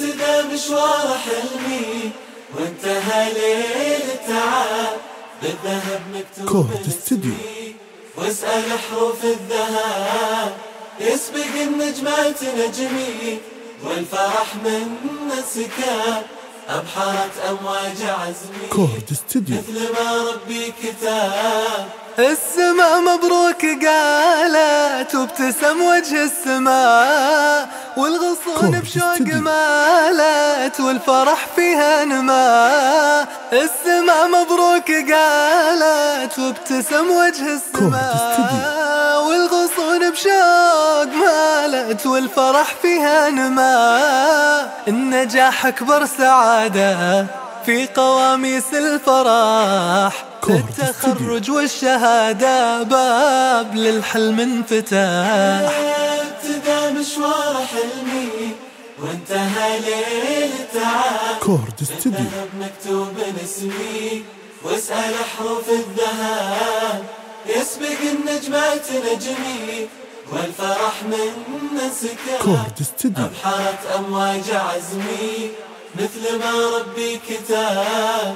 ابتدى مشوار حلمي وانتهى ليل التعب. بالذهب مكتوب استديو. اسمي واسأل حروف الذهب. يسبق النجمات نجمي والفرح من السكاب أبحرت أمواج عزمي. كورد استديو مثل ما ربي كتاب السماء مبروك قالت وابتسم وجه السماء والغصون بشوق. مالت والفرح فيها نما. السماء مبروك قالت وابتسم وجه السماء والغصون بشوق مالت والفرح فيها نما. النجاح أكبر سعادة في قواميس الفرح. التخرج والشهادة باب للحلم انفتاح. ابتدى مشوار حلمي وانتهى ليل التعب كورد استديو مكتوب اسمي واسأل حروف الذهب يسبق النجمات نجمي. والفرح من استديو أبحرت أمواج عزمي مثل ما ربي كتاب